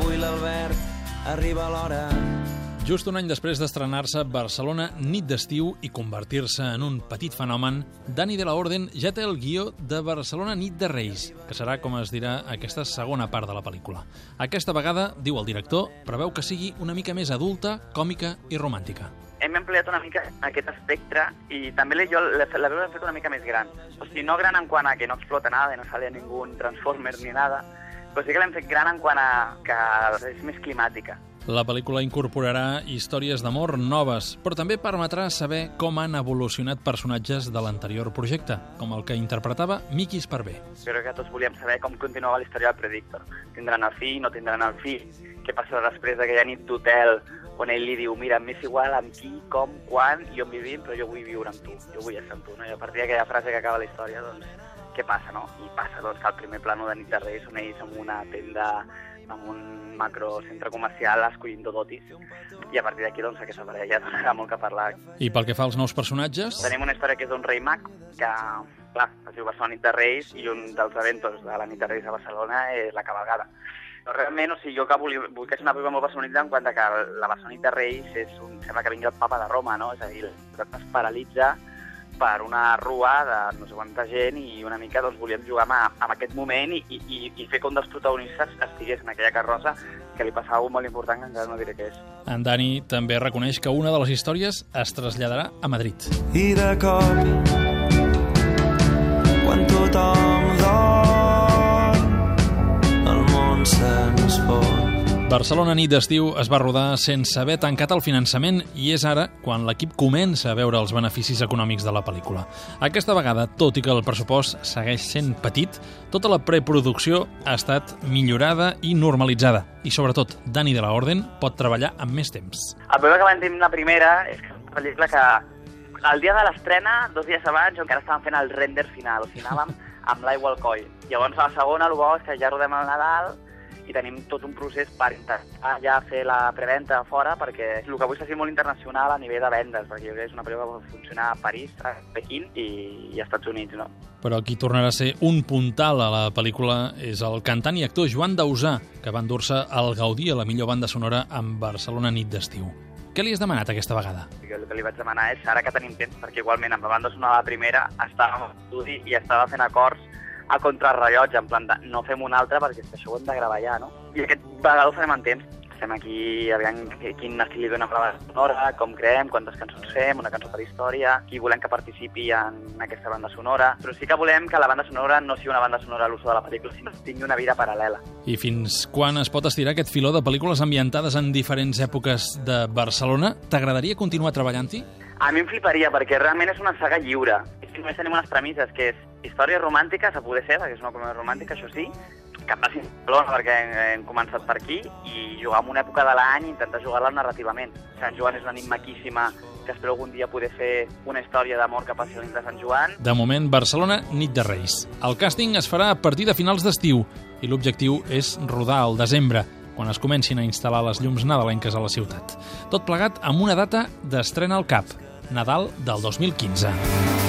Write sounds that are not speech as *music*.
avui l'Albert arriba a l'hora. Just un any després d'estrenar-se Barcelona nit d'estiu i convertir-se en un petit fenomen, Dani de la Orden ja té el guió de Barcelona nit de Reis, que serà, com es dirà, aquesta segona part de la pel·lícula. Aquesta vegada, diu el director, preveu que sigui una mica més adulta, còmica i romàntica hem ampliat una mica aquest espectre i també jo la, la veu l'hem fet una mica més gran. O sigui, no gran en quant a que no explota nada, no sale ningú Transformer ni nada, però sí que l'hem fet gran en quant a que és més climàtica. La pel·lícula incorporarà històries d'amor noves, però també permetrà saber com han evolucionat personatges de l'anterior projecte, com el que interpretava Miqui Esparvé. Crec que tots volíem saber com continuava la història del Predictor. Tindran el fill, no tindran el fill? Què passarà després d'aquella nit d'hotel on ell li diu, mira, m'és igual amb qui, com, quan i on vivim, però jo vull viure amb tu, jo vull estar amb tu, no? I a partir d'aquella frase que acaba la història, doncs, què passa, no? I passa, doncs, que el primer plano de Nit de Reis on ells amb una tenda amb un macro centre comercial escollint dotis i a partir d'aquí doncs aquesta parella *laughs* donarà molt que parlar. I pel que fa als nous personatges? Tenim una història que és d'un rei mag que, clar, es diu Barcelona nit de Reis i un dels eventos de la nit de Reis a Barcelona és la cabalgada. Però realment, o sigui, jo que vull, vull que és una pel·lícula molt barcelonita en quant que la Barcelona de Reis és un, sembla que vingui el papa de Roma, no? És a dir, es paralitza per una rua de no sé quanta gent i una mica doncs, volíem jugar amb, amb aquest moment i, i, i fer un dels protagonistes estigués en aquella carrossa que li passava alguna molt important que encara no diré què és. En Dani també reconeix que una de les històries es traslladarà a Madrid. I de cop, quan tothom Barcelona nit d'estiu es va rodar sense haver tancat el finançament i és ara quan l'equip comença a veure els beneficis econòmics de la pel·lícula. Aquesta vegada, tot i que el pressupost segueix sent petit, tota la preproducció ha estat millorada i normalitzada. I sobretot, Dani de la Orden pot treballar amb més temps. El problema que vam tenir la primera és que una pel·lícula que el dia de l'estrena, dos dies abans, encara estàvem fent el render final, o sigui, anàvem amb l'aigua al coll. Llavors, a la segona, el bo és que ja rodem el Nadal, i tenim tot un procés per intentar ja fer la preventa fora perquè el que vull és molt internacional a nivell de vendes, perquè jo crec que és una pel·lícula que pot funcionar a París, a Pequín i, i a Estats Units, no? Però qui tornarà a ser un puntal a la pel·lícula és el cantant i actor Joan Dausà, que va endur-se el Gaudí a la millor banda sonora amb Barcelona nit d'estiu. Què li has demanat aquesta vegada? El que li vaig demanar és, ara que tenim temps, perquè igualment amb la banda sonora la primera estava en estudi i estava fent acords a contrarrellotge, en plan de no fem un altre perquè això ho hem de gravar ja, no? I aquest vegada ho farem en temps. Estem aquí, aviam quin estil li dona a la sonora, com creem, quantes cançons fem, una cançó per història, qui volem que participi en aquesta banda sonora, però sí que volem que la banda sonora no sigui una banda sonora a l'ús de la pel·lícula, sinó que tingui una vida paral·lela. I fins quan es pot estirar aquest filó de pel·lícules ambientades en diferents èpoques de Barcelona? T'agradaria continuar treballant-hi? A mi em fliparia, perquè realment és una saga lliure. Només tenim unes premisses, que és històries romàntiques, a poder ser, perquè és una comèdia romàntica, això sí, que passi Barcelona, perquè hem, hem començat per aquí, i jugar en una època de l'any i intentar jugar-la narrativament. Sant Joan és una nit maquíssima, que espero algun dia poder fer una història d'amor que passi de Sant Joan. De moment, Barcelona, nit de Reis. El càsting es farà a partir de finals d'estiu, i l'objectiu és rodar al desembre, quan es comencin a instal·lar les llums nadalenques a la ciutat. Tot plegat amb una data d'estrena al cap, Nadal del 2015.